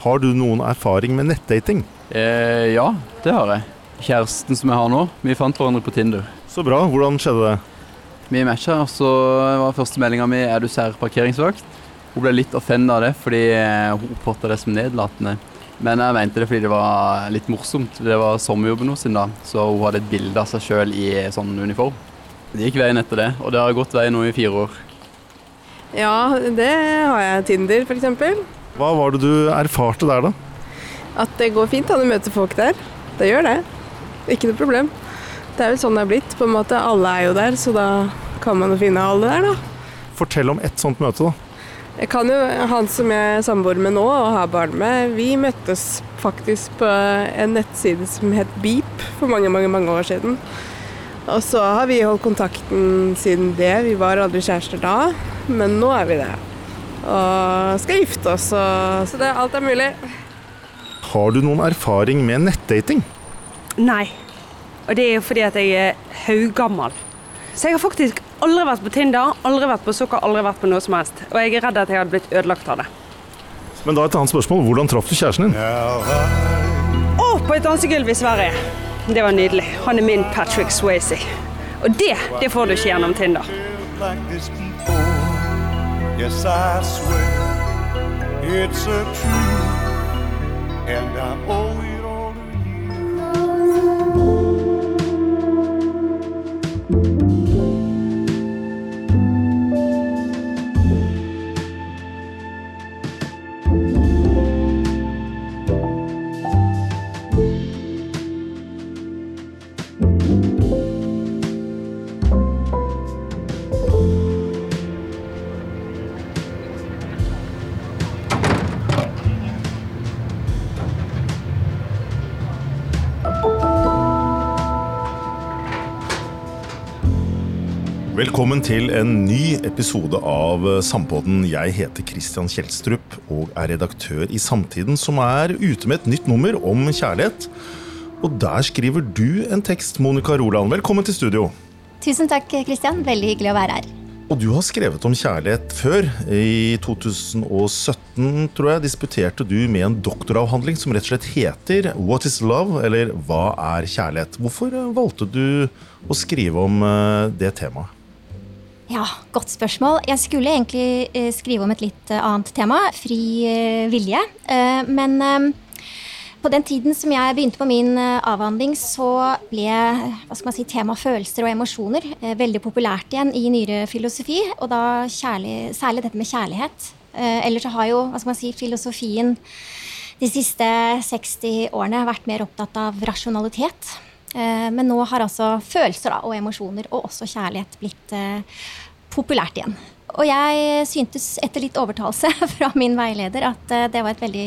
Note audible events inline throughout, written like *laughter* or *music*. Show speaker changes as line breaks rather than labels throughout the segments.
Har du noen erfaring med nettdating?
Eh, ja, det har jeg. Kjæresten som jeg har nå, vi fant hverandre på Tinder.
Så bra. Hvordan skjedde det?
Vi matcha, og så var første meldinga mi 'er du særparkeringsvakt'? Hun ble litt offenda av det, fordi eh, hun oppfatta det som nedlatende. Men jeg mente det fordi det var litt morsomt. Det var sommerjobben hennes da, så hun hadde et bilde av seg sjøl i sånn uniform. Det gikk veien etter det, og det har gått veien nå i fire år.
Ja, det har jeg. Tinder, f.eks.
Hva var det du erfarte der, da?
At det går fint an å møte folk der. Det gjør det. Ikke noe problem. Det er vel sånn det er blitt. på en måte. Alle er jo der, så da kan man jo finne alle der, da.
Fortell om ett sånt møte, da.
Jeg kan jo, Han som jeg samboer med nå og har barn med, vi møttes faktisk på en nettside som het Beep for mange, mange, mange år siden. Og så har vi holdt kontakten siden det. Vi var aldri kjærester da, men nå er vi det. Og skal gifte oss, og, så det, alt er mulig.
Har du noen erfaring med nettdating?
Nei. Og det er jo fordi at jeg er haugammal. Så jeg har faktisk aldri vært på Tinder, aldri vært på Sukker, aldri vært på noe som helst. Og jeg er redd at jeg hadde blitt ødelagt av det.
Men da et annet spørsmål. Hvordan traff du kjæresten din?
Å, på et dansegulv i Sverige. Det var nydelig. Han er min Patrick Swayze. Og det, det får du ikke gjennom Tinder.
Yes, I swear it's a truth, and I owe you.
Velkommen til en ny episode av Sampodden. Jeg heter Christian Kjelstrup og er redaktør i Samtiden, som er ute med et nytt nummer om kjærlighet. Og der skriver du en tekst, Monica Roland. Velkommen til studio.
Tusen takk, Kristian. Veldig hyggelig å være her.
Og du har skrevet om kjærlighet før. I 2017, tror jeg, disputerte du med en doktoravhandling som rett og slett heter What is love? eller Hva er kjærlighet? Hvorfor eh, valgte du å skrive om eh, det temaet?
Ja, Godt spørsmål. Jeg skulle egentlig eh, skrive om et litt eh, annet tema. Fri eh, vilje. Men på den tiden som jeg begynte på min avhandling, så ble hva skal man si, tema følelser og emosjoner veldig populært igjen i nyere filosofi. Og da kjærlig, særlig dette med kjærlighet. Ellers har jo hva skal man si, filosofien de siste 60 årene vært mer opptatt av rasjonalitet. Men nå har altså følelser da, og emosjoner, og også kjærlighet, blitt populært igjen. Og jeg syntes etter litt overtalelse *laughs* fra min veileder at eh, det var et veldig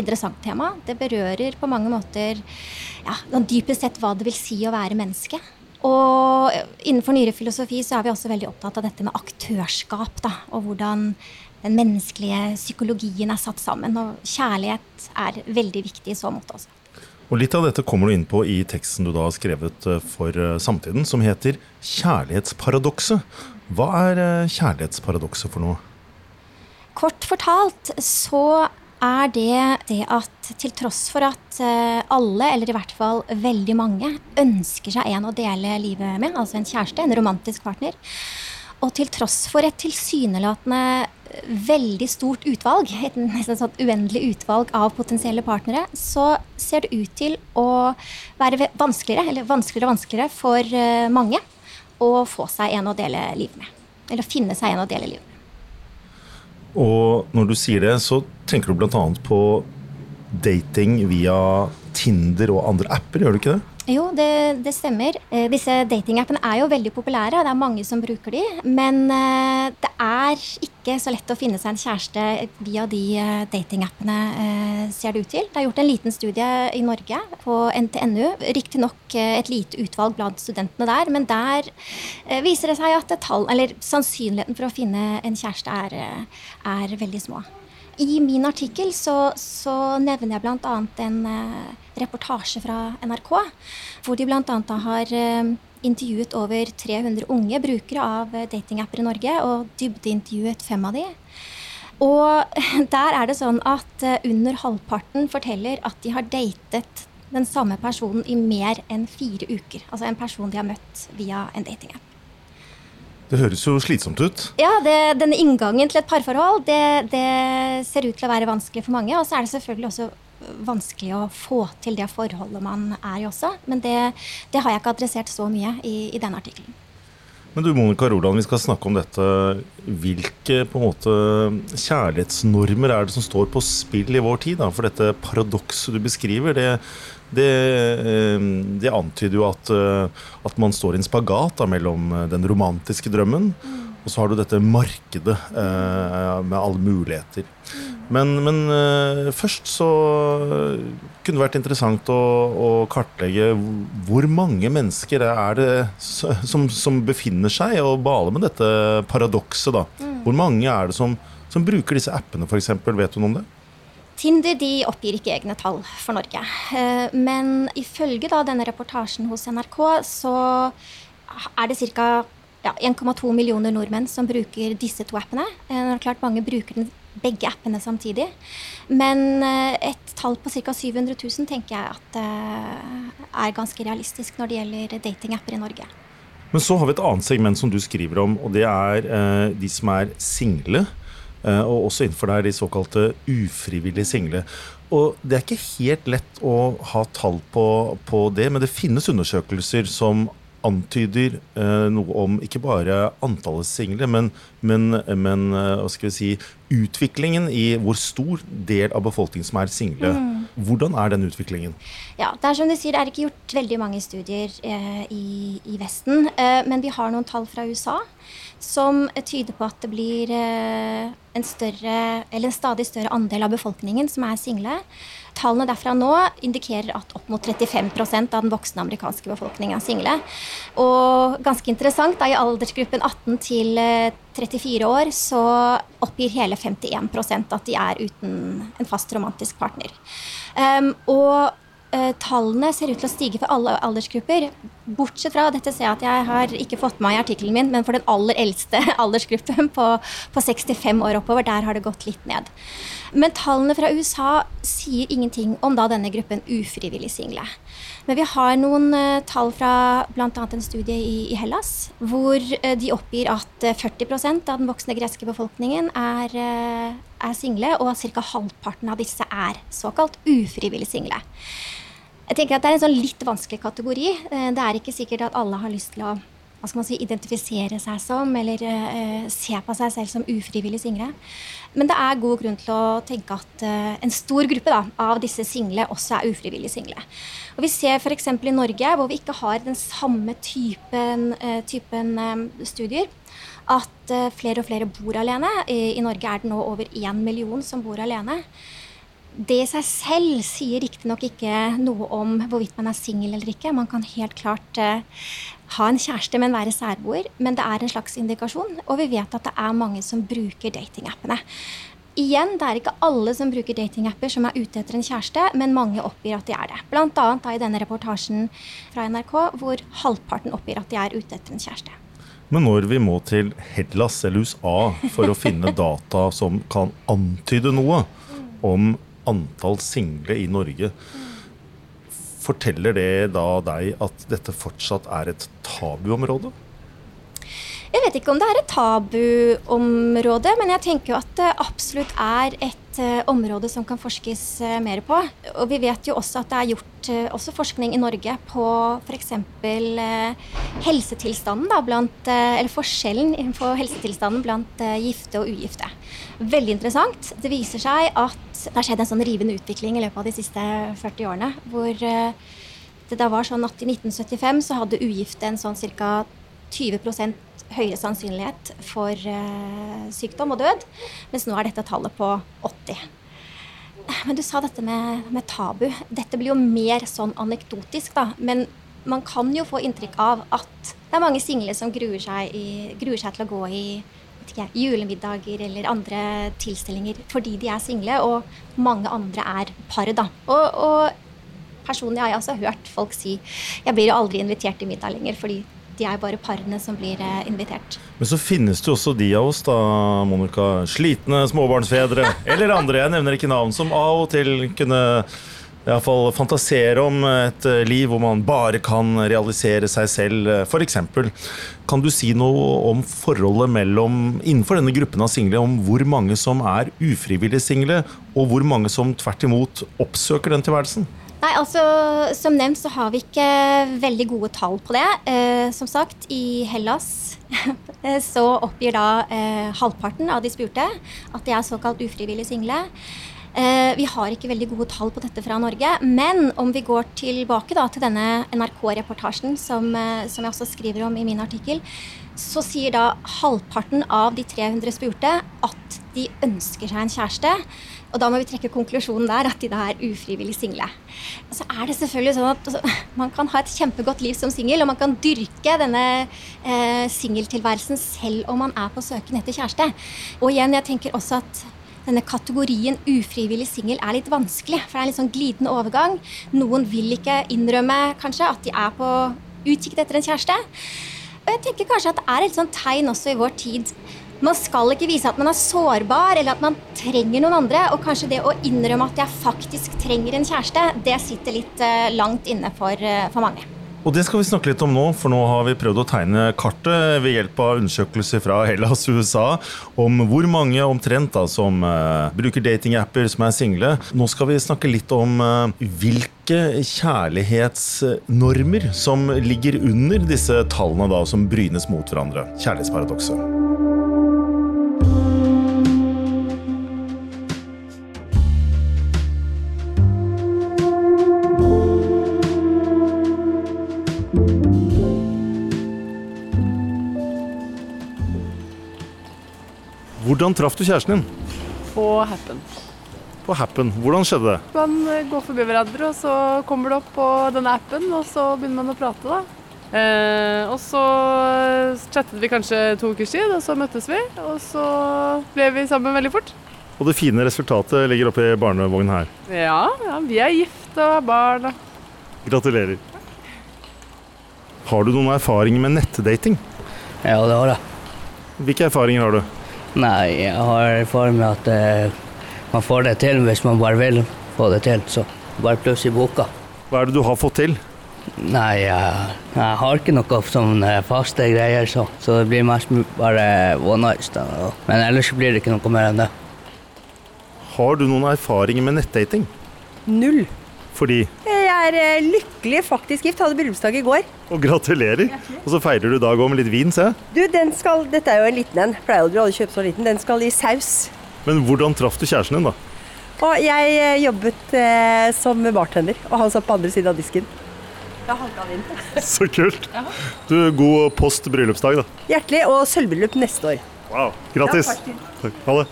interessant tema. Det berører på mange måter ja, sånn dypest sett hva det vil si å være menneske. Og innenfor nyere filosofi så er vi også veldig opptatt av dette med aktørskap. Da, og hvordan den menneskelige psykologien er satt sammen. Og kjærlighet er veldig viktig i så måte også.
Og Litt av dette kommer du inn på i teksten du da har skrevet eh, for eh, Samtiden, som heter 'Kjærlighetsparadokset'. Hva er eh, kjærlighetsparadokset for noe?
Kort fortalt så er det det at til tross for at eh, alle, eller i hvert fall veldig mange, ønsker seg en å dele livet med, altså en kjæreste, en romantisk partner, og til tross for et tilsynelatende eh, veldig stort utvalg, et nesten sånn uendelig utvalg av potensielle partnere, så ser det ut til å være vanskeligere, eller vanskeligere og vanskeligere for mange å få seg en å dele livet med. Eller å finne seg en å dele livet med.
Og når du sier det, så tenker du bl.a. på dating via Tinder og andre apper, gjør du ikke det?
Jo, det, det stemmer. Eh, disse datingappene er jo veldig populære, og det er mange som bruker de. Men eh, det er ikke så lett å finne seg en kjæreste via de eh, datingappene, eh, ser det ut til. Det er gjort en liten studie i Norge på NTNU. Riktignok eh, et lite utvalg blant studentene der, men der viser det seg at tall, sannsynligheten for å finne en kjæreste er, er veldig små. I min artikkel så, så nevner jeg bl.a. en reportasje fra NRK, hvor de bl.a. har intervjuet over 300 unge brukere av eh, datingapper i Norge, og dybdeintervjuet fem av de. Og *laughs* der er det sånn at eh, under halvparten forteller at de har datet den samme personen i mer enn fire uker. Altså en person de har møtt via en datingapp.
Det høres jo slitsomt ut.
Ja, det, denne inngangen til et parforhold, det, det ser ut til å være vanskelig for mange. Og så er det selvfølgelig også vanskelig å få til det forholdet man er i også. Men det, det har jeg ikke adressert så mye i, i denne artikkelen.
Men du Monica Roland, vi skal snakke om dette. Hvilke på en måte kjærlighetsnormer er det som står på spill i vår tid? Da? For dette paradokset du beskriver, det, det, eh, det antyder jo at, eh, at, man står i en spagat da, mellom eh, den romantiske drømmen og så har du dette markedet eh, med alle muligheter. Men, men uh, først så kunne det vært interessant å, å, kartlegge hvor mange mennesker er det som, som befinner seg og baler med dette paradokset. da. Hvor mange er det som, som bruker disse appene, f.eks.? Vet du noe om det?
Tinder de oppgir ikke egne tall for Norge. Eh, men ifølge da denne reportasjen hos NRK, så er det ca ja, 1,2 millioner nordmenn som bruker disse to appene. Eh, det er klart Mange bruker den, begge appene samtidig. Men eh, et tall på ca. 700 000 tenker jeg at uh, er ganske realistisk når det gjelder datingapper i Norge.
Men så har vi et annet segment som du skriver om, og det er uh, de som er single. Og også innenfor der de såkalte ufrivillig single. Og Det er ikke helt lett å ha tall på, på det, men det finnes undersøkelser som antyder eh, noe om ikke bare antallet single, men, men, men eh, hva skal vi si, utviklingen i hvor stor del av befolkningen som er single. Mm. Hvordan er den utviklingen?
Ja, Det er som du sier, det er ikke gjort veldig mange studier eh, i, i, Vesten. Eh, men vi har noen tall fra USA som tyder på at det blir eh, en, større, en stadig større andel av befolkningen som er single. Tallene derfra nå indikerer at opp mot 35% av den voksne amerikanske befolkningen er single. Og ganske interessant, da i aldersgruppen 18 til 34 eh, år så oppgir hele 51% at de er uten en fast romantisk partner. Um, og tallene ser ut til å stige for alle aldersgrupper. Bortsett fra dette ser jeg at jeg har ikke fått med i artikkelen min, men for den aller eldste *laughs* aldersgruppen på, på 65 år oppover, der har det gått litt ned. Men tallene fra USA sier ingenting om da denne gruppen ufrivillig single. Men vi har noen uh, tall fra bl.a. en studie i, i Hellas, hvor uh, de oppgir at uh, 40% av den voksne greske befolkningen er, er single, og at ca. halvparten av disse er såkalt ufrivillig single. Jeg tenker at Det er en sånn litt vanskelig kategori. Det er ikke sikkert at alle har lyst til å hva skal man si, identifisere seg som, eller uh, se på seg selv som ufrivillig single. Men det er god grunn til å tenke at uh, en stor gruppe da, av disse single også er ufrivillig single. Og Vi ser f.eks. i Norge, hvor vi ikke har den samme typen, uh, typen um, studier, at flere og flere bor alene. I, I Norge er det nå over én million som bor alene. Det i seg selv sier riktignok ikke noe om hvorvidt man er singel eller ikke. Man kan helt klart uh, ha en kjæreste, men være særboer. Men det er en slags indikasjon. Og vi vet at det er mange som bruker datingappene. Igjen, det er ikke alle som bruker datingapper som er ute etter en kjæreste, men mange oppgir at de er det. Blant annet i denne reportasjen fra NRK, hvor halvparten oppgir at de er ute etter en kjæreste.
Men når vi må til Hellas eller USA for å finne *laughs* data som kan antyde noe om antall single i Norge, Forteller det da deg at dette fortsatt er et tabuområde?
Jeg vet ikke om det er et tabuområde, men jeg tenker jo at det absolutt er et uh, område som kan forskes uh, mer på. Og vi vet jo også at det er gjort også forskning i Norge på f.eks. Helsetilstanden, da, blant, eller forskjellen på helsetilstanden blant gifte og ugifte. Veldig interessant. Det viser seg at det har skjedd en sånn rivende utvikling i løpet av de siste 40 årene. Hvor det da var sånn at i 1975 så hadde ugifte en sånn ca. 20 høyere sannsynlighet for uh, sykdom og død, mens nå er dette tallet på 80. Men du sa dette med, med, tabu. Dette blir jo mer sånn anekdotisk, da. Men man kan jo få inntrykk av at det er mange single som gruer seg, i, gruer seg til å gå i ikke, julemiddager eller andre tilstelninger fordi de er single, og mange andre er par, da. Og, og personlig har jeg også hørt folk si jeg blir jo aldri invitert til middag lenger fordi de er bare parene som blir eh, invitert.
Men så finnes det jo også de av oss, da, Monica, slitne småbarnsfedre *laughs* eller andre, jeg nevner ikke navn, som av og til kunne i hvert fall fantasere om et eh, liv hvor man bare kan realisere seg selv, f.eks. Kan du si noe om forholdet mellom, innenfor denne gruppen av single, om hvor mange som er ufrivillig single, og hvor mange som tvert imot oppsøker den tilværelsen?
Nei, altså Som nevnt så har vi ikke veldig gode tall på det. Eh, som sagt, i Hellas *laughs* så oppgir da eh, halvparten av de spurte at de er såkalt ufrivillig single. Eh, vi har ikke veldig gode tall på dette fra Norge. Men om vi går tilbake da, til denne NRK-reportasjen som, eh, som, jeg også skriver om i min artikkel, så sier da halvparten av de 300 spurte at de ønsker seg en kjæreste. Og da må vi trekke konklusjonen der at de da er ufrivillig single. Så er det selvfølgelig sånn at altså, man kan ha et kjempegodt liv som singel, og man kan dyrke denne eh, singeltilværelsen selv om man er på søken etter kjæreste. Og igjen, jeg tenker også at denne kategorien ufrivillig singel er litt vanskelig. For det er en litt sånn glidende overgang. Noen vil ikke innrømme kanskje at de er på utkikk etter en kjæreste. Og jeg tenker kanskje at det er et sånt tegn også i vår tid. Man skal ikke vise at man er sårbar eller at man trenger noen andre. Og kanskje det å innrømme at jeg faktisk trenger en kjæreste, det sitter litt uh, langt inne for, uh, for mange.
Og det skal vi snakke litt om nå, for nå har vi prøvd å tegne kartet ved hjelp av undersøkelser fra Hellas USA om hvor mange omtrent da som uh, bruker datingapper som er single. Nå skal vi snakke litt om uh, hvilke kjærlighetsnormer som ligger under disse tallene da som brynes mot hverandre. Kjærlighetsparadokset. Hvordan traff du kjæresten din?
På Happen.
På Happen. Hvordan skjedde det?
Man går forbi hverandre, og så kommer det opp på denne appen, og så begynner man å prate, da. Eh, og så chattet vi kanskje to ukers tid, og så møttes vi. Og så ble vi sammen veldig fort.
Og det fine resultatet ligger oppi barnevognen her.
Ja, ja, vi er gift og har barn.
Gratulerer. Har du noen erfaringer med nettdating?
Ja, det har jeg.
Hvilke erfaringer har du?
Nei, jeg har erfaring med at eh, man får det til hvis man bare vil få det til. Så bare pluss i boka.
Hva er det du har fått til?
Nei, jeg, jeg har ikke noe sånn eh, faste greier, så, så det blir mest bare one night stand. Men ellers blir det ikke noe mer enn det.
Har du noen erfaringer med nettdating?
Null.
Fordi
Jeg er eh, lykkelig faktisk gift. Hadde bryllupsdag i går.
Og gratulerer! Og så feirer du dag òg med litt vin, se.
Du, den skal, Dette er jo en liten en. Pleier aldri å kjøpe så liten. Den skal i saus.
Men hvordan traff du kjæresten din, da?
Og jeg eh, jobbet eh, som bartender, og han satt på andre siden av disken. Da havna han inn. *laughs*
Så kult! Du, God post bryllupsdag, da.
Hjertelig, og sølvbryllup neste år.
Wow. Grattis.
Ja, takk.
Takk. Ha det.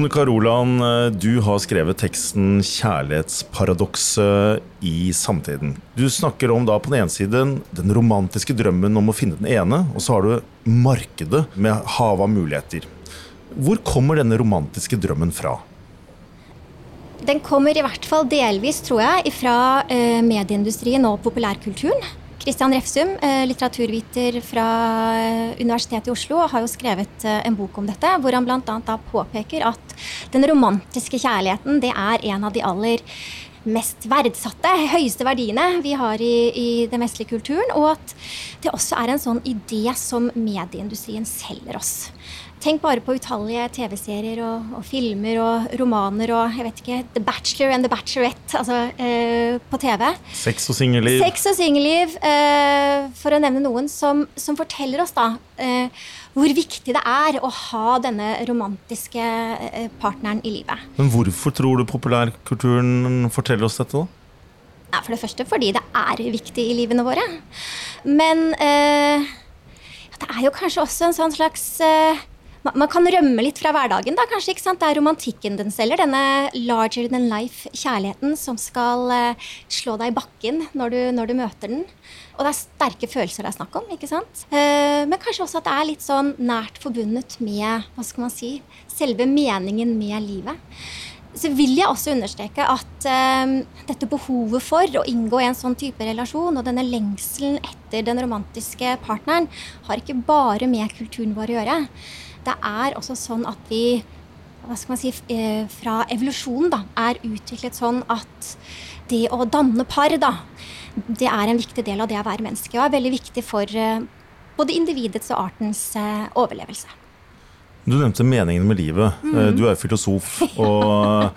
Monica Roland, du har skrevet teksten 'Kjærlighetsparadokset i samtiden'. Du snakker om da på den ene siden den romantiske drømmen om å finne den ene, og så har du markedet med havet av muligheter. Hvor kommer denne romantiske drømmen fra?
Den kommer i hvert fall delvis, tror jeg, fra eh, medieindustrien og populærkulturen. Christian Refsum, eh, litteraturviter fra eh, Universitetet i Oslo, har jo skrevet eh, en bok om dette, hvor han bl.a. påpeker at den romantiske kjærligheten det er en av de aller mest verdsatte, høyeste verdiene vi har i, i den vestlige kulturen, og at det også er en sånn idé som medieindustrien selger oss. Tenk bare på utallige TV-serier og, og, filmer og romaner og jeg vet ikke, The Bachelor and The Bachelorette altså, eh, på TV.
Sex og singelliv.
Sex og singelliv, eh, for å nevne noen, som, som forteller oss da eh, hvor viktig det er å ha denne romantiske eh, partneren i livet.
Men hvorfor tror du populærkulturen forteller oss dette, da?
Ja, for det første fordi det er viktig i livene våre. Men eh, det er jo kanskje også en sånn slags eh, man, kan rømme litt fra hverdagen, da, kanskje. ikke sant? Det er romantikken den selger. Denne larger than life-kjærligheten som skal uh, slå deg i bakken når du, når du, møter den. Og det er sterke følelser det er snakk om. ikke sant? Uh, men kanskje også at det er litt sånn nært forbundet med hva skal man si, selve meningen med livet. Så vil jeg også understreke at uh, dette behovet for å inngå i en sånn type relasjon, og denne lengselen etter den romantiske partneren, har ikke bare med kulturen vår å gjøre. Det er også sånn at vi hva skal man si, eh, fra evolusjonen da, er utviklet sånn at det å danne par, da, det er en viktig del av det å være menneske. Og er veldig viktig for eh, både individets og artens eh, overlevelse.
Du nevnte meningen med livet. Mm. Du er filosof. *laughs* og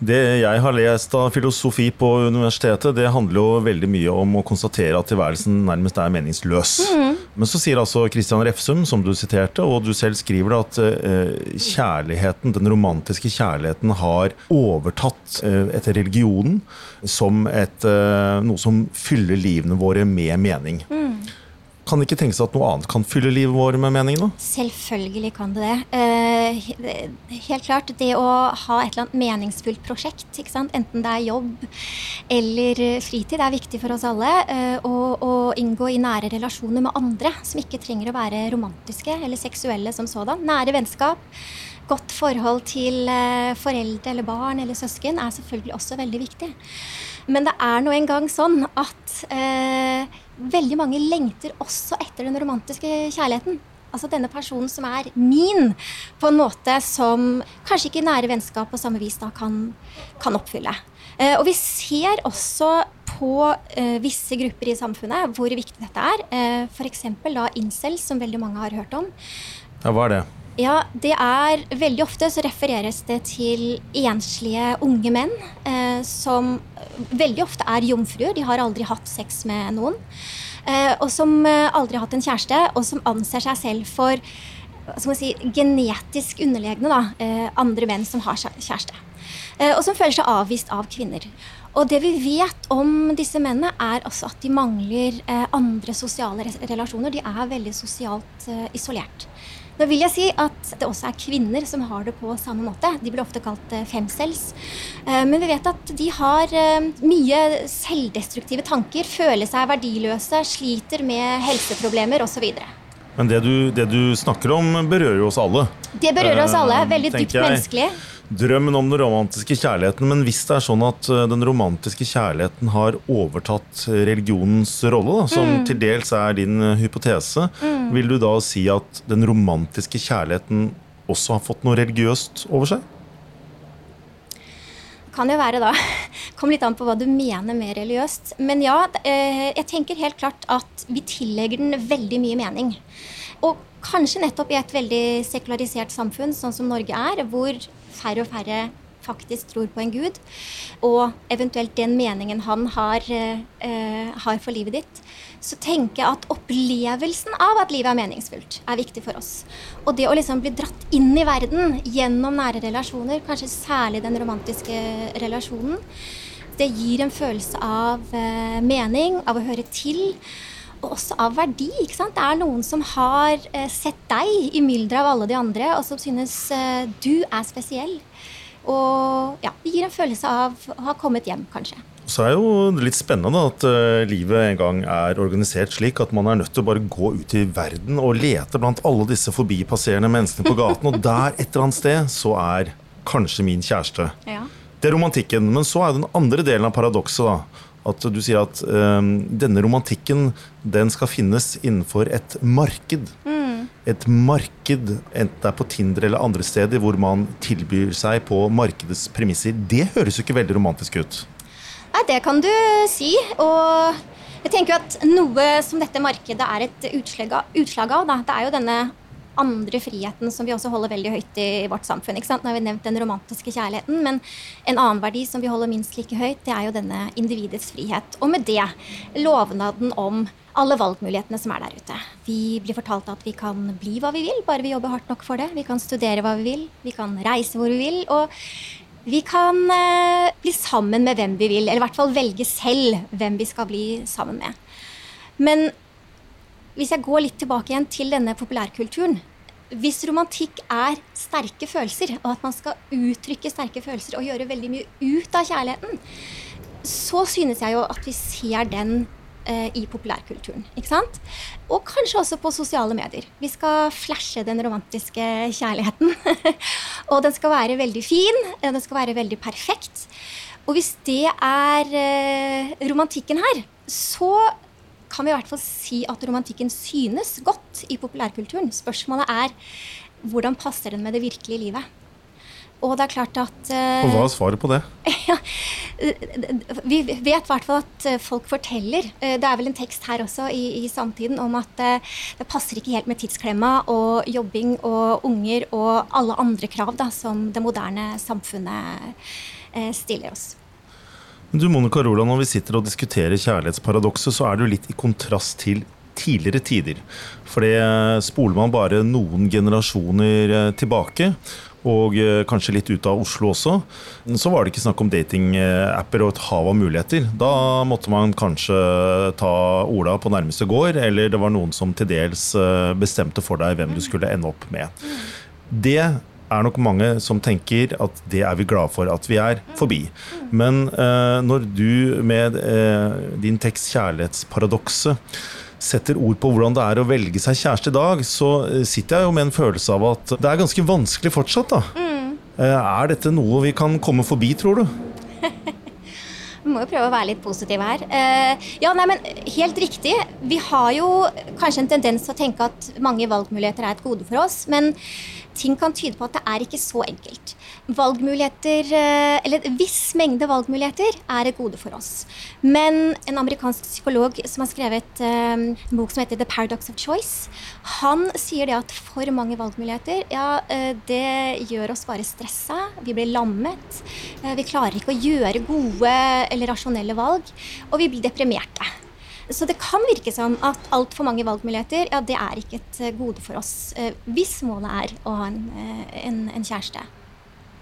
det jeg har lest av filosofi på universitetet, det handler jo veldig mye om å konstatere at tilværelsen nærmest er meningsløs. Mm. Men så sier altså Christian Refsum, som du siterte, og du selv skriver det, at eh, kjærligheten, den romantiske kjærligheten har overtatt eh, etter religionen som et, eh, noe som fyller livene våre med mening. Mm. Kan det ikke tenkes at noe annet kan fylle livet vårt med mening? da?
Selvfølgelig kan det det. Uh, helt klart. Det å ha et eller annet meningsfullt prosjekt, enten det er jobb eller fritid, er viktig for oss alle. Og å inngå i nære relasjoner med andre som ikke trenger å være romantiske eller seksuelle som sådan. Nære vennskap godt forhold til uh, foreldre eller barn eller søsken er selvfølgelig også veldig viktig. Men det er nå engang sånn at eh, veldig mange lengter også etter den romantiske kjærligheten. Altså denne personen som er min, på en måte som kanskje ikke nære vennskap på samme vis da kan, kan oppfylle. Eh, og vi ser også på eh, visse grupper i samfunnet hvor viktig dette er. Eh, F.eks. incels, som veldig mange har hørt om.
Ja, Hva er det?
Ja, det er Veldig ofte så refereres det til enslige unge menn eh, som veldig ofte er jomfruer. De har aldri hatt sex med noen. Eh, og som eh, aldri har hatt en kjæreste, og som anser seg selv for si, genetisk underlegne da, eh, andre menn som har kjæreste. Eh, og som føler seg avvist av kvinner. Og det vi vet om disse mennene, er altså at de mangler eh, andre sosiale relasjoner. De er veldig sosialt isolert. Nå vil jeg si at det også er kvinner som har det på samme måte. De blir ofte kalt eh, femcells. Eh, men vi vet at de har eh, mye selvdestruktive tanker, føler seg verdiløse, sliter med helseproblemer osv.
Men det du, det du snakker om, berører jo oss alle.
Det berører oss alle. Veldig dypt menneskelig
drømmen om den romantiske kjærligheten. Men hvis det er sånn at eh, den romantiske kjærligheten har overtatt religionens rolle, da, som mm. til dels er din eh, hypotese, mm. vil du da si at den romantiske kjærligheten også har fått noe religiøst over seg?
Kan jo være, da. *laughs* Kom litt an på hva du mener med religiøst. Men ja, eh, jeg tenker helt klart at vi tillegger den veldig mye mening. Og kanskje nettopp i et veldig sekularisert samfunn, sånn som Norge er, hvor færre og færre faktisk tror på en gud, og eventuelt den meningen han har, eh, har, for livet ditt, så tenker jeg at opplevelsen av at livet er meningsfullt, er viktig for oss. Og det å liksom bli dratt inn i verden gjennom nære relasjoner, kanskje særlig den romantiske relasjonen, det gir en følelse av eh, mening, av å høre til og også av verdi. ikke sant? Det er noen som har eh, sett deg i mylderet av alle de andre, og som synes eh, du er spesiell. Og ja, det gir en følelse av å ha kommet hjem, kanskje.
Så er jo litt spennende at uh, livet en gang er organisert slik at man er nødt til å bare gå ut i verden og lete blant alle disse forbipasserende menneskene på gaten, og der et eller annet sted så er kanskje min kjæreste. Ja. Det er romantikken. Men så er den andre delen av paradokset, da at du sier at um, denne romantikken den skal finnes innenfor et marked. Mm. Et marked, enten det er på Tinder eller andre steder, hvor man tilbyr seg på markedets premisser. Det høres jo ikke veldig romantisk ut.
Nei, det kan du si. Og jeg tenker jo at noe som dette markedet er et utslag av, utslag av da, det er jo denne andre friheten som vi også holder veldig høyt i vårt samfunn. ikke sant? Nå har vi nevnt den romantiske kjærligheten, men en annen verdi som vi holder minst like høyt, det er jo denne individets frihet. Og med det lovnaden om alle valgmulighetene som er der ute. Vi blir fortalt at vi kan bli hva vi vil, bare vi jobber hardt nok for det. Vi kan studere hva vi vil, vi kan reise hvor vi vil. og vi kan eh, bli sammen med hvem vi vil, eller i hvert fall velge selv hvem vi skal bli sammen med. Men hvis jeg går litt tilbake igjen til denne populærkulturen, hvis romantikk er sterke følelser, og at man skal uttrykke sterke følelser og gjøre veldig mye ut av kjærligheten, så synes jeg jo at vi ser den eh, i populærkulturen. ikke sant? Og kanskje også på sosiale medier. Vi skal flashe den romantiske kjærligheten. *laughs* og den skal være veldig fin, og den skal være veldig perfekt. Og hvis det er eh, romantikken her, så kan vi i hvert fall si at romantikken synes godt i populærkulturen. Spørsmålet er hvordan passer den med det virkelige livet? Og det er klart at uh,
Og hva er svaret på det? *laughs*
ja, vi vet i hvert fall at eh, folk forteller. Eh, det er vel en tekst her også i, i samtiden om at det passer ikke helt med tidsklemma og jobbing og unger og alle andre krav da, som det moderne samfunnet stiller oss.
Du Monica Roland, Når vi sitter og diskuterer kjærlighetsparadokset, så er det jo litt i kontrast til tidligere tider. For det eh, spoler man bare noen generasjoner eh, tilbake, og eh, kanskje litt ut av Oslo også, så var det ikke snakk om datingapper og et hav av muligheter. Da måtte man kanskje ta Ola på nærmeste gård, eller det var noen som til dels bestemte for deg hvem du skulle ende opp med. Det er nok mange som tenker at det er vi glade for at vi er forbi. Men eh, når du med eh, din tekst 'Kjærlighetsparadokset' setter ord på hvordan det er å velge seg kjæreste i dag, så eh, sitter jeg jo med en følelse av at det er ganske vanskelig fortsatt. da. Mm. Er dette noe vi kan komme forbi, tror du? *laughs*
Vi må jo prøve å være litt positive her. ja, nei, men Helt riktig. Vi har jo kanskje en tendens til å tenke at mange valgmuligheter er et gode for oss. Men ting kan tyde på at det er ikke så enkelt. Valgmuligheter, eh, eller En viss mengde valgmuligheter er et gode for oss. Men en amerikansk psykolog som har skrevet eh, en bok som heter 'The Paradox of Choice', han sier det at for mange valgmuligheter ja, eh, det gjør oss bare stressa. Vi blir lammet. Vi klarer ikke å gjøre gode eller rasjonelle valg. Og vi blir deprimerte. Så det kan virke som at altfor mange valgmuligheter ja, det er ikke et eh, gode for oss. Eh, hvis målet er å ha en, eh, en, en kjæreste.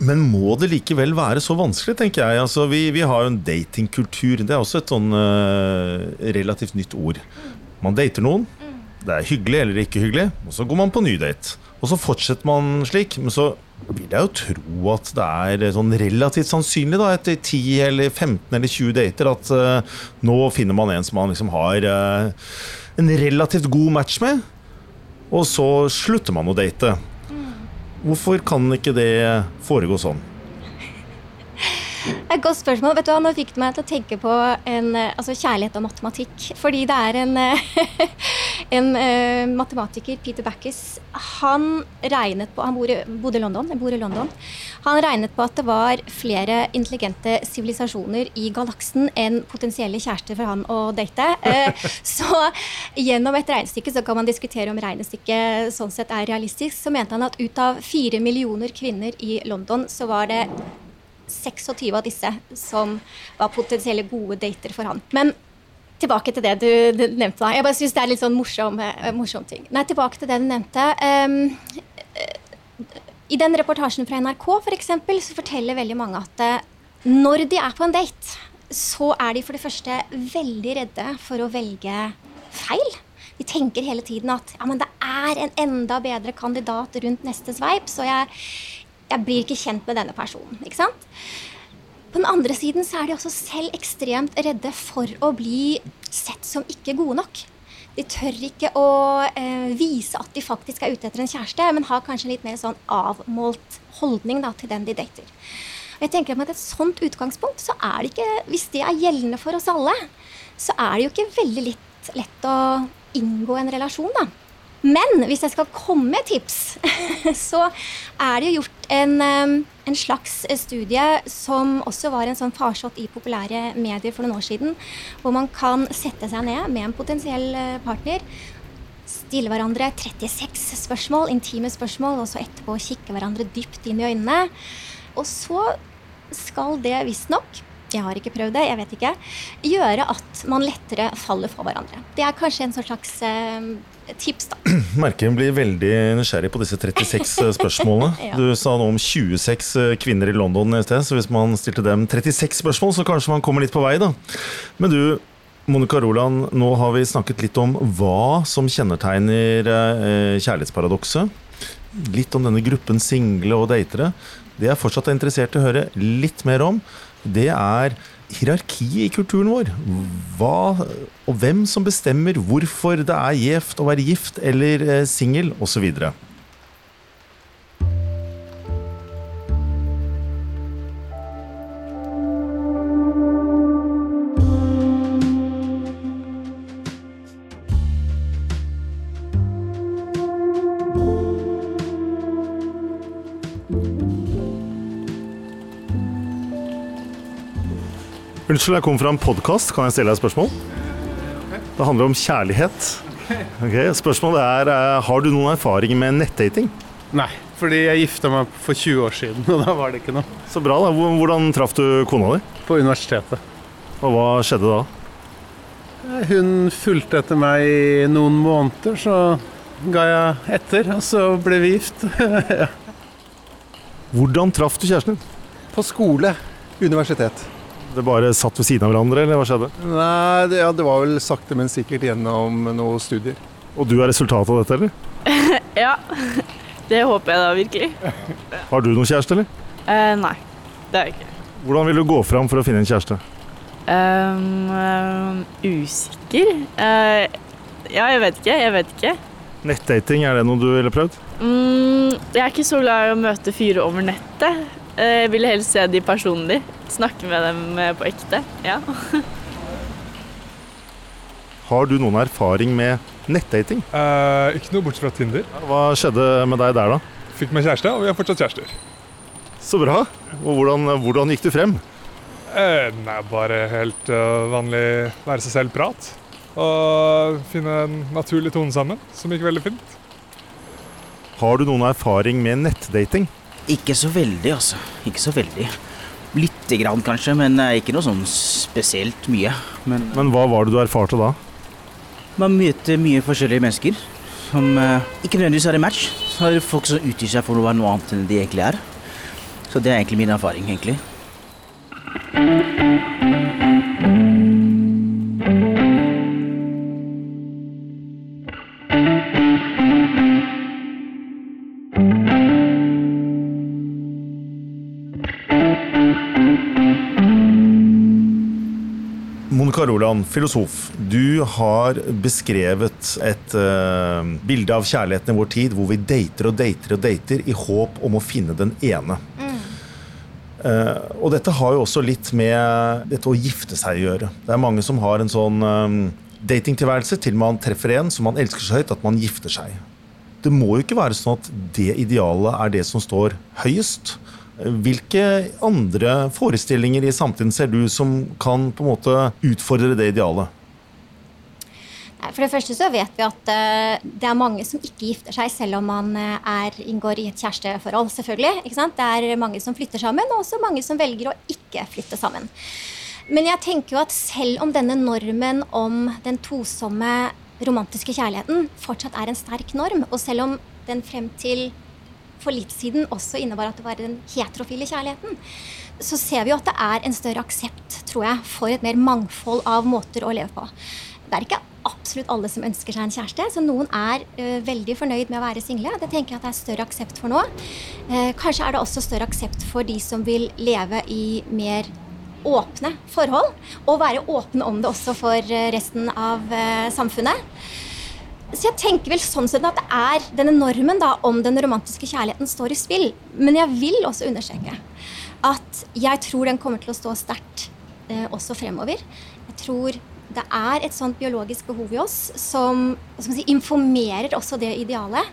Men må det likevel være så vanskelig, tenker jeg. Altså, vi, vi, har jo en datingkultur. Det er også et sånn uh, relativt nytt ord. Man dater noen. Det er hyggelig eller ikke hyggelig, og så går man på ny date. Og så fortsetter man slik. Men så vil jeg jo tro at det er sånn relativt sannsynlig da, etter 10 eller 15 eller 20 dater at uh, nå finner man en som man liksom har uh, en relativt god match med, og så slutter man å date. Hvorfor kan ikke det foregå sånn?
Et godt spørsmål. Vet du hva, Nå fikk du meg til å tenke på en, eh, altså kjærlighet og matematikk. Fordi det er en, *laughs* en uh, matematiker, Peter Backes, han regnet på Han bodde i London, bor i London. Han regnet på at det var flere intelligente sivilisasjoner i galaksen enn potensielle kjærester for han å date. Uh, *laughs* så gjennom et regnestykke så kan man diskutere om regnestykket sånn sett er realistisk. Så mente han at ut av fire millioner kvinner i London, så var det 26 av disse som var potensielle gode dater for han. Men tilbake til det du, du nevnte. da. Jeg bare syns det er litt sånn morsom, uh, morsom, ting. Nei, tilbake til det du nevnte. Um, I den reportasjen fra NRK for eksempel, så forteller veldig mange at uh, når de er på en date, så er de for det første veldig redde for å velge feil. De tenker hele tiden at ja, men det er en enda bedre kandidat rundt neste sveip, så jeg, jeg blir ikke kjent med denne personen. ikke sant? På den andre siden så er de også selv ekstremt redde for å bli sett som ikke gode nok. De tør ikke å eh, vise at de faktisk er ute etter en kjæreste, men har kanskje en litt mer sånn avmålt holdning da, til den de dater. Og jeg tenker at et sånt utgangspunkt, så er det ikke, hvis det er gjeldende for oss alle, så er det jo ikke veldig lett, lett å inngå en relasjon. da. Men hvis jeg skal komme med tips, *laughs* så er det jo gjort en, um, en, slags studie som også var en sånn farsott i populære medier for noen år siden, hvor man kan sette seg ned med en potensiell uh, partner, stille hverandre 36 spørsmål, intime spørsmål, og så etterpå kikke hverandre dypt inn i øynene. Og så skal det visstnok jeg har ikke prøvd det, jeg vet ikke, gjøre at man lettere faller for hverandre. Det er kanskje en slags eh, tips, da. *clears throat*
Merker hun blir veldig nysgjerrig på disse 36 eh, spørsmålene. *laughs* ja. Du sa noe om 26 eh, kvinner i London i sted, så hvis man stilte dem 36 spørsmål, så kanskje man kommer litt på vei, da. Men du, Monica Roland, nå har vi snakket litt om hva som kjennetegner eh, kjærlighetsparadokset. litt om denne gruppen single og datere. Det jeg fortsatt er interessert i å høre litt mer om, det er hierarkiet i kulturen vår. Hva og hvem som bestemmer hvorfor det er gjevt å være gift eller eh, singel, osv. Unnskyld, jeg kom fra en podkast. Kan jeg stille deg et spørsmål? Det handler om kjærlighet. Okay, Spørsmålet er eh, har du noen erfaring med nettdating.
Nei, fordi jeg gifta meg for 20 år siden, *laughs* og da var det ikke noe.
Så bra. da. Hvordan traff du kona di?
På universitetet.
Og hva skjedde da?
Hun fulgte etter meg i noen måneder, så ga jeg etter, og så ble vi gift. *laughs*
Hvordan traff du kjæresten din?
På skole. Universitet.
Det bare satt ved siden av hverandre, eller hva skjedde?
Nei, det, ja, det var vel sakte, men sikkert gjennom noen studier.
Og du er resultatet av dette, eller? *laughs*
ja, det håper jeg da virkelig. *laughs*
Har du noen kjæreste, eller?
Eh, nei, det har jeg ikke.
Hvordan vil du gå fram for å finne en kjæreste?
Um, um, usikker? Uh, ja, jeg vet ikke. Jeg vet ikke.
Nettdating, er det noe du ville prøvd?
Mm, jeg er ikke så glad i å møte fyrer over nettet. Eh, Jeg ville helst se de personlig. Snakke med dem eh, på ekte. Ja.
Har du noen erfaring med nettdating?
Eh, ikke noe bortsett fra Tinder.
Hva skjedde med deg der, da?
Fikk meg kjæreste, og vi er fortsatt kjærester.
Så bra. Og hvordan, hvordan gikk du frem?
Eh, nei, bare helt eh, vanlig være seg selv-prat. Og finne en naturlig tone sammen, som gikk veldig fint.
Har du noen erfaring med nettdating?
Ikke så veldig, altså. Ikke så veldig. Lite grann kanskje, men eh, ikke noe sånn spesielt mye. Men,
Men hva var det du erfarte da?
man møter mye forskjellige mennesker som eh, ikke nødvendigvis har en match. Så har folk som utgir seg for å være noe annet enn de egentlig er. Så det er egentlig min erfaring, egentlig.
Roland, filosof. Du har beskrevet et uh, bilde av kjærligheten i vår tid hvor vi dater og dater og dater i håp om å finne den ene. Eh, og dette har jo også litt med dette å gifte seg å gjøre. Det er mange som har en sånn eh, datingtilværelse til man treffer en som man elsker så høyt at man gifter seg. Det må jo ikke være sånn at det idealet er det som står høyest. Hvilke andre forestillinger i samtiden ser du som kan på en måte utfordre det idealet?
For det første så vet vi at eh, det er mange som ikke gifter seg selv om man eh, er, inngår i et kjæresteforhold. selvfølgelig. Det er mange som flytter sammen, og også mange som velger å ikke flytte sammen. Men jeg tenker jo at selv om denne normen om den tosomme romantiske kjærligheten fortsatt er en sterk norm, og selv om den frem til for litt siden også innebar at det var den heterofile kjærligheten, så ser vi jo at det er en større aksept, tror jeg, for et mer mangfold av måter å leve på. Det er ikke absolutt alle som ønsker seg en kjæreste, så noen er ø, veldig fornøyd med å være single. Det tenker jeg at det er større aksept for nå. Eh, kanskje er det også større aksept for de som vil leve i mer åpne forhold, og være åpne om det også for eh, resten av eh, samfunnet. Så jeg tenker vel sånn sett at det er denne normen da, om den romantiske kjærligheten står i spill. Men jeg vil også understreke at jeg tror den kommer til å stå sterkt eh, også fremover. Jeg tror det er et sånt biologisk behov i oss som, som si, informerer også det idealet.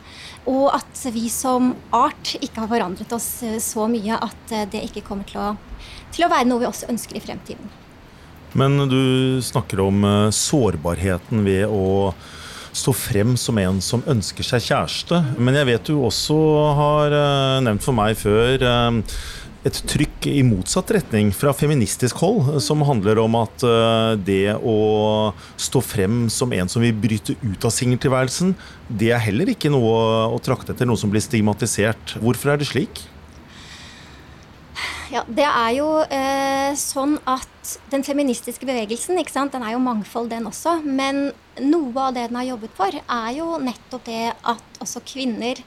Og at vi som art ikke har forandret oss eh, så mye at eh, det ikke kommer til å, til å være noe vi også ønsker i fremtiden.
Men du snakker om eh, sårbarheten ved å stå frem som en som ønsker seg kjæreste. Men jeg vet du også har eh, nevnt for meg før eh, et trykk i motsatt retning fra feministisk hold, eh, som handler om at det å stå frem som en som vil bryte ut av singeltilværelsen, det er heller ikke noe å trakte etter, noe som blir stigmatisert. Hvorfor er det slik?
Ja, det er jo eh, sånn at den feministiske bevegelsen ikke sant, den er jo mangfold, den også. Men noe av det den har jobbet for, er jo nettopp det at også kvinner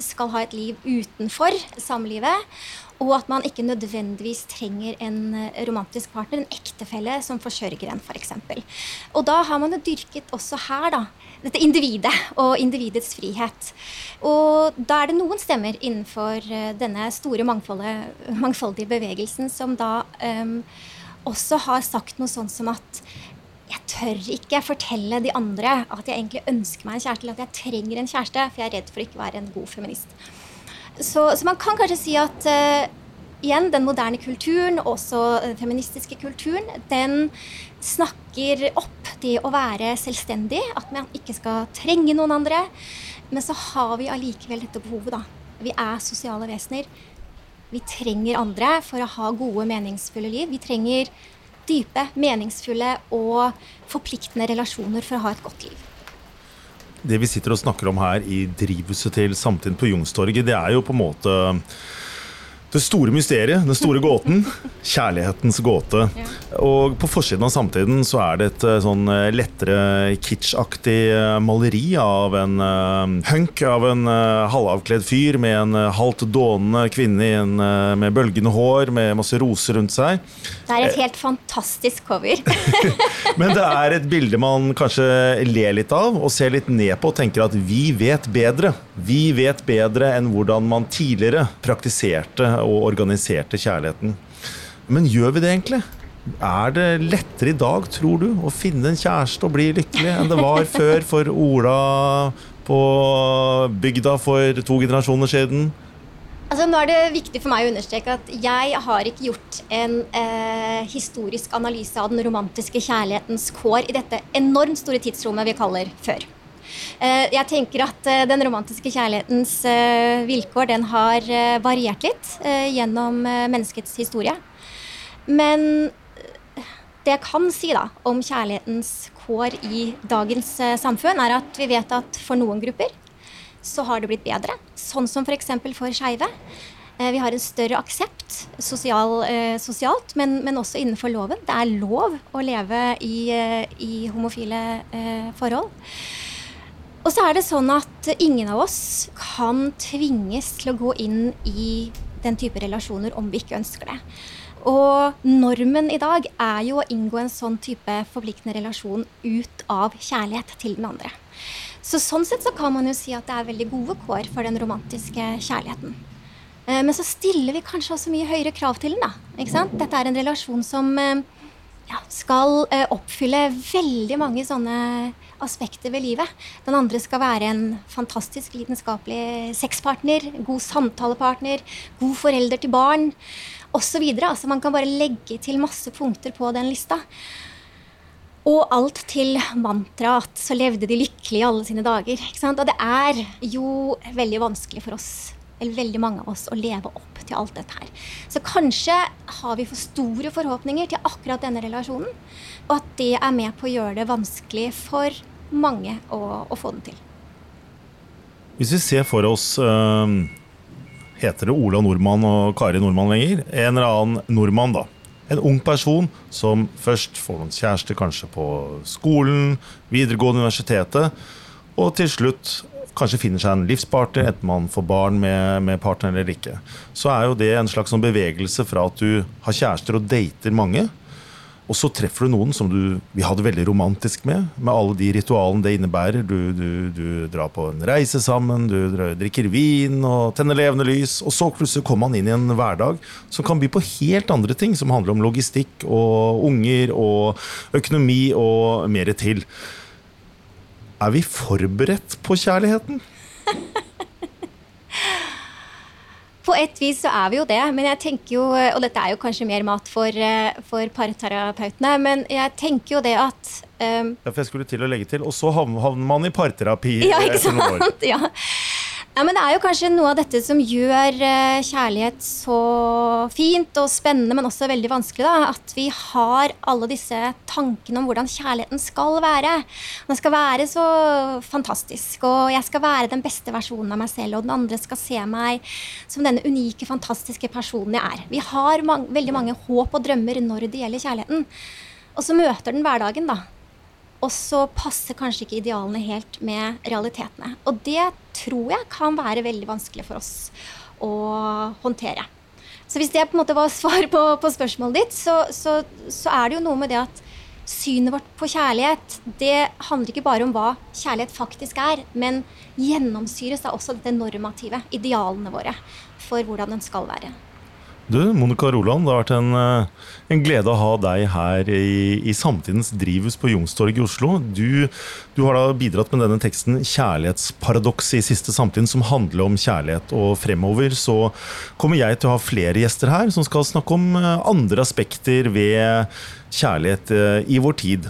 skal ha et liv utenfor samlivet. Og at man ikke nødvendigvis trenger en romantisk partner, en ektefelle som forsørger en, f.eks. Og da har man jo dyrket også her, da, dette individet og individets frihet. Og da er det noen stemmer innenfor eh, denne store mangfoldige bevegelsen som da um, også har sagt noe sånn som at jeg tør ikke fortelle de andre at jeg egentlig ønsker meg en kjæreste, eller at jeg trenger en kjæreste, for jeg er redd for ikke å være en god feminist. Så, så man kan kanskje si at uh, igjen, den moderne kulturen, også den feministiske kulturen, den snakker opp det å være selvstendig, at man ikke skal trenge noen andre. Men så har vi allikevel dette behovet, da. Vi er sosiale vesener. Vi trenger andre for å ha gode, meningsfulle liv. Vi trenger dype, meningsfulle og forpliktende relasjoner for å ha et godt liv.
Det vi sitter og snakker om her i drivhuset til Samtiden på Youngstorget, det er jo på en måte det store mysteriet, den store gåten. Kjærlighetens gåte. Og på forsiden av Samtiden så er det et eh, sånn eh, lettere kitschaktig eh, maleri av en uh, hunk av en uh, halvavkledd fyr med en uh, halvt dånende kvinne en, uh, med bølgende hår med masse roser rundt seg.
Det er et helt fantastisk cover. *laughs*
Men det er et bilde man kanskje ler litt av og ser litt ned på og tenker at vi vet bedre. Vi vet bedre enn hvordan man tidligere praktiserte og organiserte kjærligheten. Men gjør vi det egentlig? Er det lettere i dag, tror du, å finne en kjæreste og bli lykkelig enn det var *laughs* før for Ola på bygda for to generasjoner siden?
Altså, nå er det viktig for meg å understreke at jeg har ikke gjort en eh, historisk analyse av den romantiske kjærlighetens kår i dette enormt store tidsrommet vi kaller før. Eh, jeg tenker at eh, den romantiske kjærlighetens eh, vilkår den har variert litt gjennom menneskets historie. Men det jeg kan si da, om kjærlighetens kår i dagens samfunn, er at vi vet at for noen grupper så har det blitt bedre. Sånn som f.eks. for, for skeive. Vi har en større aksept sosial, sosialt, men, men, også innenfor loven. Det er lov å leve i, i homofile forhold. Og så er det sånn at ingen av oss kan tvinges til å gå inn i den type relasjoner om vi ikke ønsker det. Og normen i dag er jo å inngå en sånn type forpliktende relasjon ut av kjærlighet til den andre. Så sånn sett så kan man jo si at det er veldig gode kår for den romantiske kjærligheten. Eh, men så stiller vi kanskje også mye høyere krav til den. da, ikke sant? Dette er en relasjon som eh, ja, skal eh, oppfylle veldig mange sånne aspekter ved livet. Den andre skal være en fantastisk lidenskapelig sexpartner, god samtalepartner, god forelder til barn osv. Altså man kan bare legge til masse punkter på den lista. Og alt til mantraet 'så levde de lykkelig i alle sine dager'. Og det er jo veldig vanskelig for oss, eller veldig mange av oss, å leve opp til alt dette her. Så kanskje har vi for store forhåpninger til akkurat denne relasjonen, og at det er med på å gjøre det vanskelig for mange å, å få den til.
Hvis vi ser for oss uh, Heter det Ola Nordmann og Kari Nordmann lenger? En eller annen nordmann, da. En ung person som først får noen kjæreste, kanskje på skolen, videregående universitetet, og til slutt kanskje finner seg en livspartner, enten man får barn med, med partner eller ikke. Så er jo det en slags sånn bevegelse fra at du har kjærester og dater mange, og så treffer du noen som du vil ha det veldig romantisk med, med alle de ritualene det innebærer. Du, du, du drar på en reise sammen, du drikker vin og tenner levende lys. Og så plutselig kommer man inn i en hverdag som kan by på helt andre ting, som handler om logistikk og unger og økonomi og mer til. Er vi forberedt på kjærligheten? *laughs*
På et vis så er vi jo det, men jeg tenker jo Og dette er jo kanskje mer mat for, eh, for parterapeutene, men jeg tenker jo det at um,
Ja, for jeg skulle til å legge til, og så havner man i parterapi
ja, ikke sant? *laughs* Ja. Ja, men Det er jo kanskje noe av dette som gjør eh, kjærlighet så fint og spennende, men også veldig vanskelig. da, At vi har alle disse tankene om hvordan kjærligheten skal være. Den skal være så fantastisk, og jeg skal være den beste versjonen av meg selv, og den andre skal se meg som denne unike, fantastiske personen jeg er. Vi har mange, veldig mange håp og drømmer når det gjelder kjærligheten. Og så møter den hverdagen, da. Og så passer kanskje ikke idealene helt med realitetene. Og det tror jeg kan være veldig vanskelig for oss å håndtere. Så hvis det på en måte var *laughs* svar på, på spørsmålet ditt, så, så, så, er det jo noe med det at synet vårt på kjærlighet det handler ikke bare om hva kjærlighet faktisk er, men gjennomsyres av også dette normative, idealene våre for hvordan den skal være.
Du, Monica Roland, det har vært en, eh, en, glede å ha deg her i, i Samtidens drivhus på Youngstorget i Oslo. Du, du, har da bidratt med denne teksten 'Kjærlighetsparadokset i Siste samtid', som handler om kjærlighet. Og fremover så kommer jeg til å ha flere gjester her som skal snakke om eh, andre aspekter ved kjærlighet eh, i vår tid.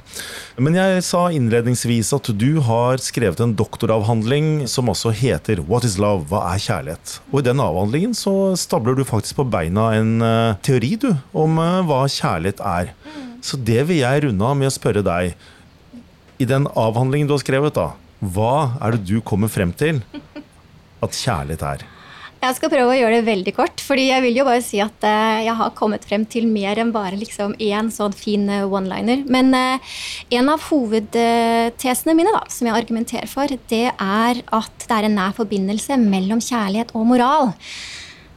Men jeg sa innledningsvis at du har skrevet en doktoravhandling som også heter 'What is love?' Hva er kjærlighet? Og i den avhandlingen så stabler du faktisk på beina en uh, teori du, om hva kjærlighet er. Så det vil jeg runde av med å spørre deg. I den avhandlingen du har skrevet, da, hva er det du kommer frem til at kjærlighet er?
Jeg skal prøve å gjøre det veldig kort. fordi jeg vil jo bare si at uh, jeg har kommet frem til mer enn bare liksom én sånn fin uh, one-liner. Men uh, en av hovedtesene mine da, som jeg argumenterer for, det er at det er en nær forbindelse mellom kjærlighet og moral.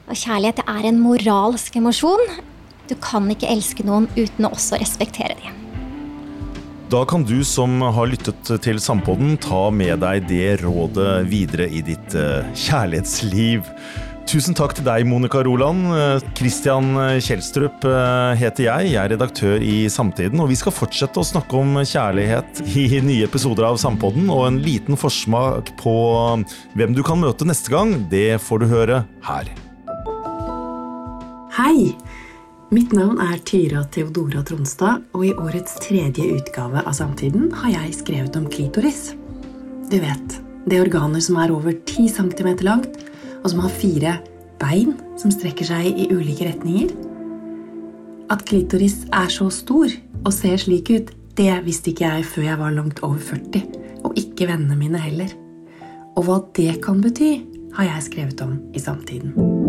Og kjærlighet er en moralsk emosjon. Du kan ikke elske noen uten å også respektere dem.
Da kan du som har lyttet til Sampodden, ta med deg det rådet videre i ditt uh, kjærlighetsliv. Tusen takk til deg, Monica Roland. Christian Kjelstrup uh, heter jeg. Jeg er redaktør i Samtiden, og vi skal fortsette å snakke om kjærlighet i nye episoder av Sampodden. Og en liten forsmak på hvem du kan møte neste gang, det får du høre her.
Hei! Mitt navn er Tyra Theodora Tronstad, og i årets tredje utgave av Samtiden har jeg skrevet om klitoris. Du vet, det organet som er over 10 cm langt, og som har fire bein som strekker seg i ulike retninger. At klitoris er så stor og ser slik ut, det visste ikke jeg før jeg var langt over 40, og ikke vennene mine heller. Og hva det kan bety, har jeg skrevet om i Samtiden.